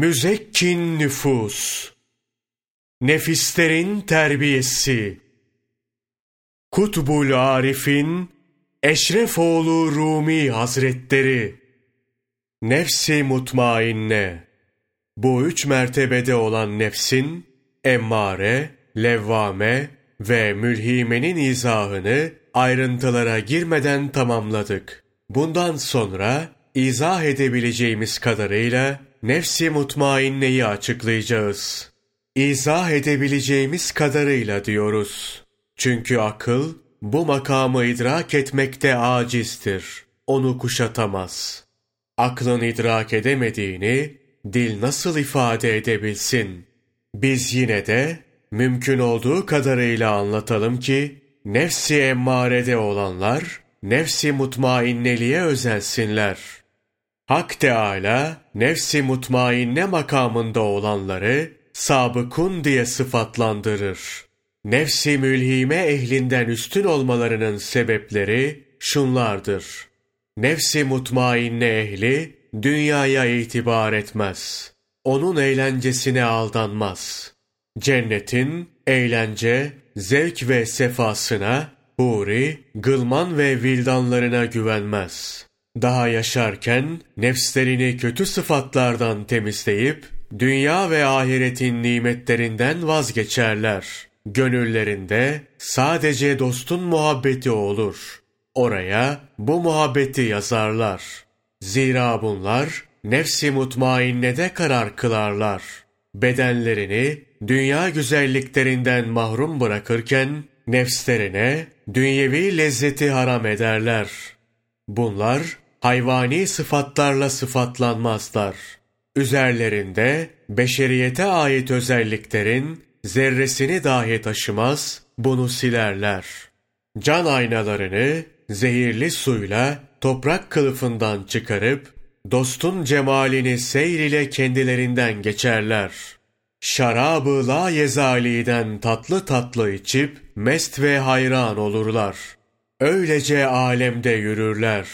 Müzekkin nüfus, nefislerin terbiyesi, Kutbul Arif'in Eşrefoğlu Rumi Hazretleri, Nefsi mutmainne, bu üç mertebede olan nefsin, emmare, levvame ve mülhimenin izahını ayrıntılara girmeden tamamladık. Bundan sonra izah edebileceğimiz kadarıyla nefsi mutmainneyi açıklayacağız. İzah edebileceğimiz kadarıyla diyoruz. Çünkü akıl bu makamı idrak etmekte acizdir. Onu kuşatamaz. Aklın idrak edemediğini dil nasıl ifade edebilsin? Biz yine de mümkün olduğu kadarıyla anlatalım ki nefsi emmarede olanlar nefsi mutmainneliğe özensinler. Hak Teâlâ nefsi mutmainne makamında olanları sabıkun diye sıfatlandırır. Nefsi mülhime ehlinden üstün olmalarının sebepleri şunlardır. Nefsi mutmainne ehli dünyaya itibar etmez. Onun eğlencesine aldanmaz. Cennetin eğlence, zevk ve sefasına, huri, gılman ve vildanlarına güvenmez. Daha yaşarken nefslerini kötü sıfatlardan temizleyip, dünya ve ahiretin nimetlerinden vazgeçerler. Gönüllerinde sadece dostun muhabbeti olur. Oraya bu muhabbeti yazarlar. Zira bunlar nefsi mutmainnede karar kılarlar. Bedenlerini dünya güzelliklerinden mahrum bırakırken nefslerine dünyevi lezzeti haram ederler. Bunlar hayvani sıfatlarla sıfatlanmazlar. Üzerlerinde beşeriyete ait özelliklerin zerresini dahi taşımaz, bunu silerler. Can aynalarını zehirli suyla toprak kılıfından çıkarıp dostun cemalini seyr ile kendilerinden geçerler. Şarabı la yezaliden tatlı tatlı içip mest ve hayran olurlar. Öylece alemde yürürler.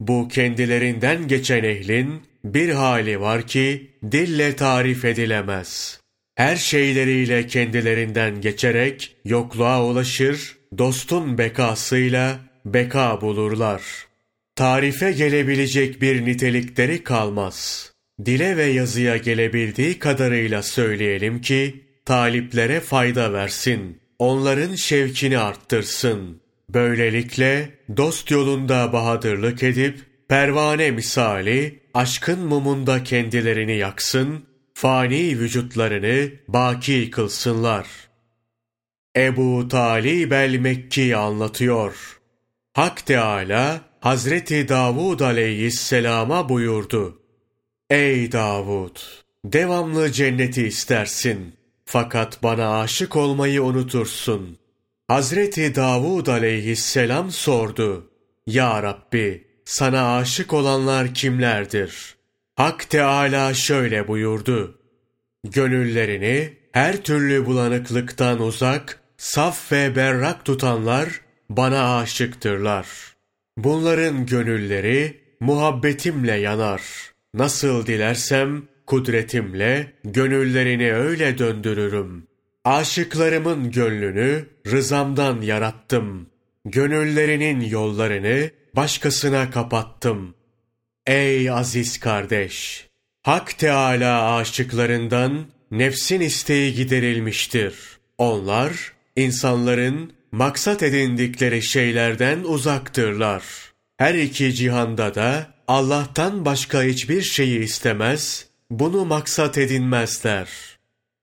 Bu kendilerinden geçen ehlin bir hali var ki dille tarif edilemez. Her şeyleriyle kendilerinden geçerek yokluğa ulaşır, dostun bekasıyla beka bulurlar.'' tarife gelebilecek bir nitelikleri kalmaz. Dile ve yazıya gelebildiği kadarıyla söyleyelim ki, taliplere fayda versin, onların şevkini arttırsın. Böylelikle dost yolunda bahadırlık edip, pervane misali aşkın mumunda kendilerini yaksın, fani vücutlarını baki kılsınlar. Ebu Talib el-Mekki anlatıyor. Hak Teâlâ Hazreti Davud aleyhisselama buyurdu. Ey Davud! Devamlı cenneti istersin. Fakat bana aşık olmayı unutursun. Hazreti Davud aleyhisselam sordu. Ya Rabbi! Sana aşık olanlar kimlerdir? Hak Teâlâ şöyle buyurdu. Gönüllerini her türlü bulanıklıktan uzak, saf ve berrak tutanlar bana aşıktırlar.'' Bunların gönülleri muhabbetimle yanar. Nasıl dilersem kudretimle gönüllerini öyle döndürürüm. Aşıklarımın gönlünü rızamdan yarattım. Gönüllerinin yollarını başkasına kapattım. Ey aziz kardeş! Hak Teâlâ aşıklarından nefsin isteği giderilmiştir. Onlar, insanların maksat edindikleri şeylerden uzaktırlar. Her iki cihanda da Allah'tan başka hiçbir şeyi istemez, bunu maksat edinmezler.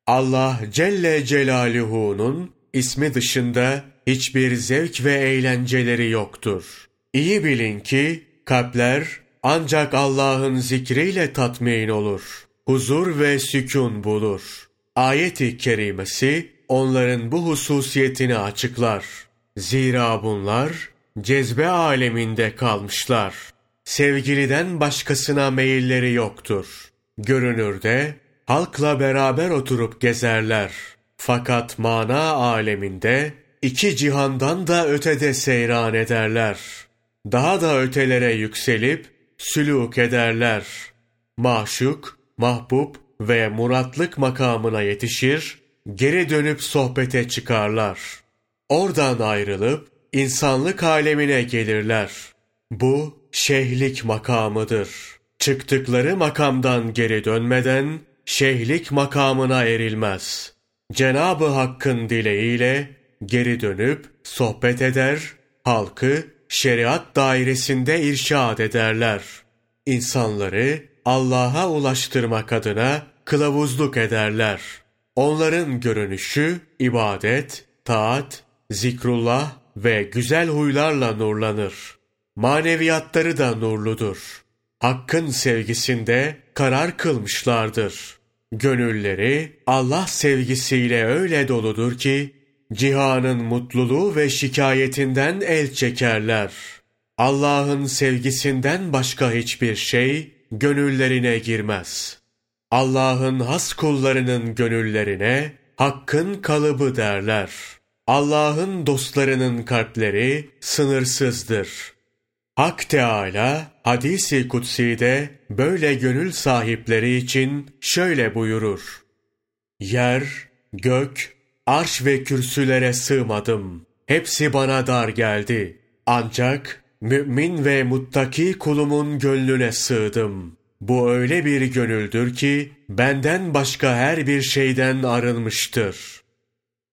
Allah Celle Celaluhu'nun ismi dışında hiçbir zevk ve eğlenceleri yoktur. İyi bilin ki kalpler ancak Allah'ın zikriyle tatmin olur. Huzur ve sükun bulur. Ayet-i kerimesi onların bu hususiyetini açıklar. Zira bunlar cezbe aleminde kalmışlar. Sevgiliden başkasına meyilleri yoktur. Görünürde halkla beraber oturup gezerler. Fakat mana aleminde iki cihandan da ötede seyran ederler. Daha da ötelere yükselip sülûk ederler. Maşuk, mahbub ve muratlık makamına yetişir, geri dönüp sohbete çıkarlar. Oradan ayrılıp insanlık alemine gelirler. Bu şeyhlik makamıdır. Çıktıkları makamdan geri dönmeden şeyhlik makamına erilmez. Cenabı Hakk'ın dileğiyle geri dönüp sohbet eder, halkı şeriat dairesinde irşad ederler. İnsanları Allah'a ulaştırmak adına kılavuzluk ederler. Onların görünüşü ibadet, taat, zikrullah ve güzel huylarla nurlanır. Maneviyatları da nurludur. Hakkın sevgisinde karar kılmışlardır. Gönülleri Allah sevgisiyle öyle doludur ki, cihanın mutluluğu ve şikayetinden el çekerler. Allah'ın sevgisinden başka hiçbir şey gönüllerine girmez. Allah'ın has kullarının gönüllerine hakkın kalıbı derler. Allah'ın dostlarının kalpleri sınırsızdır. Hak Teâlâ hadisi kutsi'de böyle gönül sahipleri için şöyle buyurur. Yer, gök, arş ve kürsülere sığmadım. Hepsi bana dar geldi. Ancak mümin ve muttaki kulumun gönlüne sığdım. Bu öyle bir gönüldür ki benden başka her bir şeyden arınmıştır.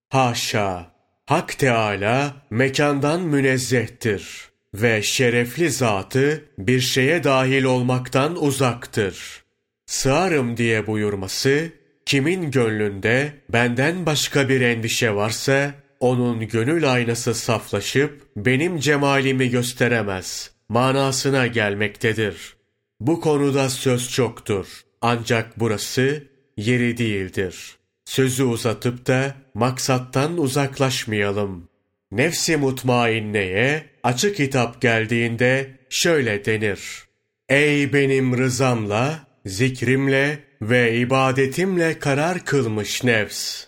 Haşa! Hak Teâlâ mekandan münezzehtir ve şerefli zatı bir şeye dahil olmaktan uzaktır. Sığarım diye buyurması, kimin gönlünde benden başka bir endişe varsa, onun gönül aynası saflaşıp benim cemalimi gösteremez manasına gelmektedir. Bu konuda söz çoktur. Ancak burası yeri değildir. Sözü uzatıp da maksattan uzaklaşmayalım. Nefsi mutmainneye açık hitap geldiğinde şöyle denir. Ey benim rızamla, zikrimle ve ibadetimle karar kılmış nefs!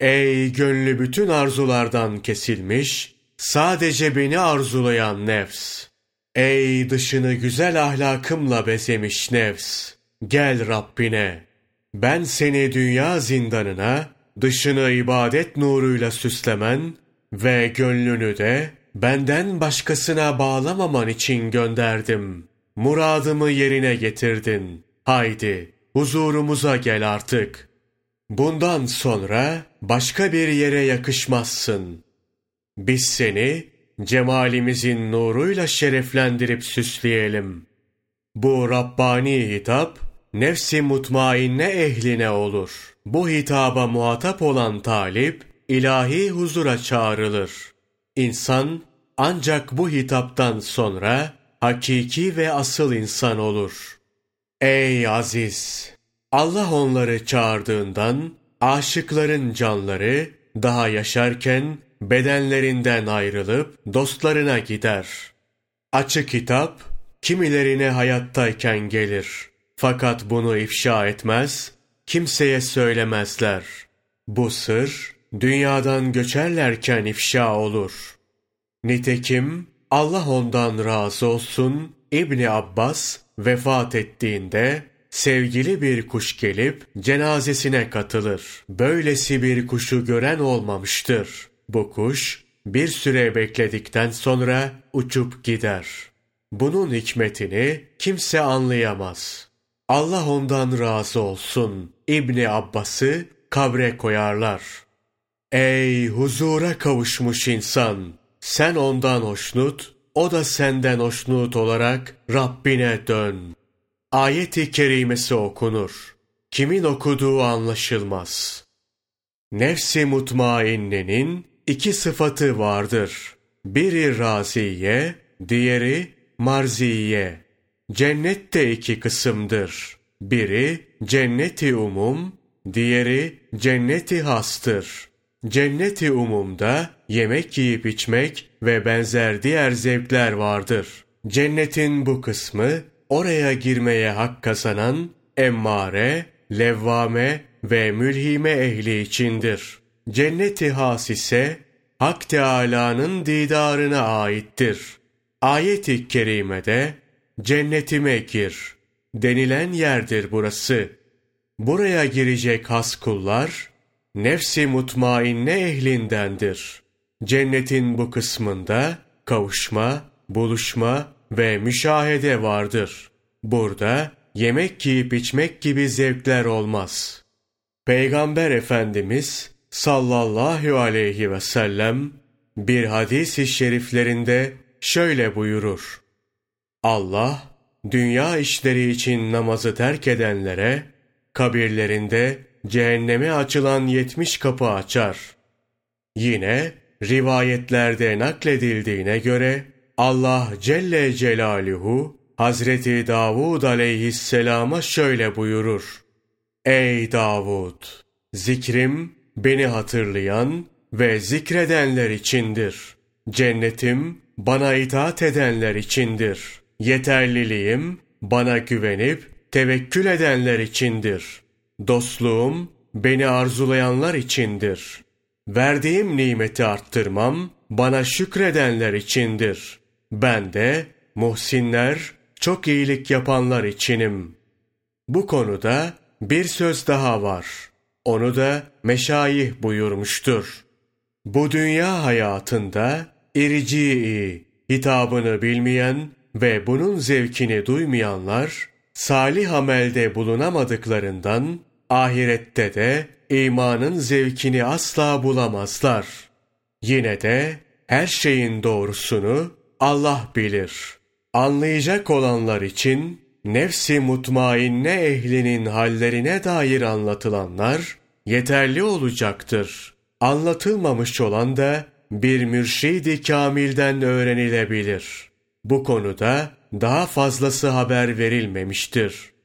Ey gönlü bütün arzulardan kesilmiş, sadece beni arzulayan nefs! Ey dışını güzel ahlakımla bezemiş nefs! Gel Rabbine! Ben seni dünya zindanına, dışını ibadet nuruyla süslemen ve gönlünü de benden başkasına bağlamaman için gönderdim. Muradımı yerine getirdin. Haydi, huzurumuza gel artık. Bundan sonra başka bir yere yakışmazsın. Biz seni cemalimizin nuruyla şereflendirip süsleyelim. Bu Rabbani hitap, nefsi mutmainne ehline olur. Bu hitaba muhatap olan talip, ilahi huzura çağrılır. İnsan, ancak bu hitaptan sonra, hakiki ve asıl insan olur. Ey aziz! Allah onları çağırdığından, aşıkların canları, daha yaşarken, bedenlerinden ayrılıp dostlarına gider. Açık kitap kimilerine hayattayken gelir. Fakat bunu ifşa etmez, kimseye söylemezler. Bu sır dünyadan göçerlerken ifşa olur. Nitekim Allah ondan razı olsun İbni Abbas vefat ettiğinde sevgili bir kuş gelip cenazesine katılır. Böylesi bir kuşu gören olmamıştır. Bu kuş bir süre bekledikten sonra uçup gider. Bunun hikmetini kimse anlayamaz. Allah ondan razı olsun. İbni Abbas'ı kabre koyarlar. Ey huzura kavuşmuş insan! Sen ondan hoşnut, o da senden hoşnut olarak Rabbine dön. Ayet-i kerimesi okunur. Kimin okuduğu anlaşılmaz. Nefsi mutmainnenin iki sıfatı vardır. Biri raziye, diğeri marziye. Cennet de iki kısımdır. Biri cenneti umum, diğeri cenneti hastır. Cenneti umumda yemek yiyip içmek ve benzer diğer zevkler vardır. Cennetin bu kısmı oraya girmeye hak kazanan emmare, levvame ve mülhime ehli içindir. Cenneti has ise Hak Teâlâ'nın didarına aittir. Ayet-i kerimede cennetime gir denilen yerdir burası. buraya girecek has kullar, nefsi mutmainne ehlindendir. Cennetin bu kısmında kavuşma, buluşma ve müşahede vardır. Burada yemek yiyip içmek gibi zevkler olmaz. Peygamber Efendimiz sallallahu aleyhi ve sellem bir hadis-i şeriflerinde şöyle buyurur. Allah, dünya işleri için namazı terk edenlere, kabirlerinde cehenneme açılan yetmiş kapı açar. Yine rivayetlerde nakledildiğine göre Allah Celle Celaluhu Hazreti Davud aleyhisselama şöyle buyurur. Ey Davud! Zikrim beni hatırlayan ve zikredenler içindir. Cennetim bana itaat edenler içindir. Yeterliliğim bana güvenip tevekkül edenler içindir. Dostluğum beni arzulayanlar içindir. Verdiğim nimeti arttırmam bana şükredenler içindir. Ben de muhsinler, çok iyilik yapanlar içinim. Bu konuda bir söz daha var. Onu da meşayih buyurmuştur. Bu dünya hayatında irici'i hitabını bilmeyen ve bunun zevkini duymayanlar, salih amelde bulunamadıklarından ahirette de imanın zevkini asla bulamazlar. Yine de her şeyin doğrusunu Allah bilir. Anlayacak olanlar için nefsi mutmainne ehlinin hallerine dair anlatılanlar yeterli olacaktır. Anlatılmamış olan da bir mürşidi kamilden öğrenilebilir. Bu konuda daha fazlası haber verilmemiştir.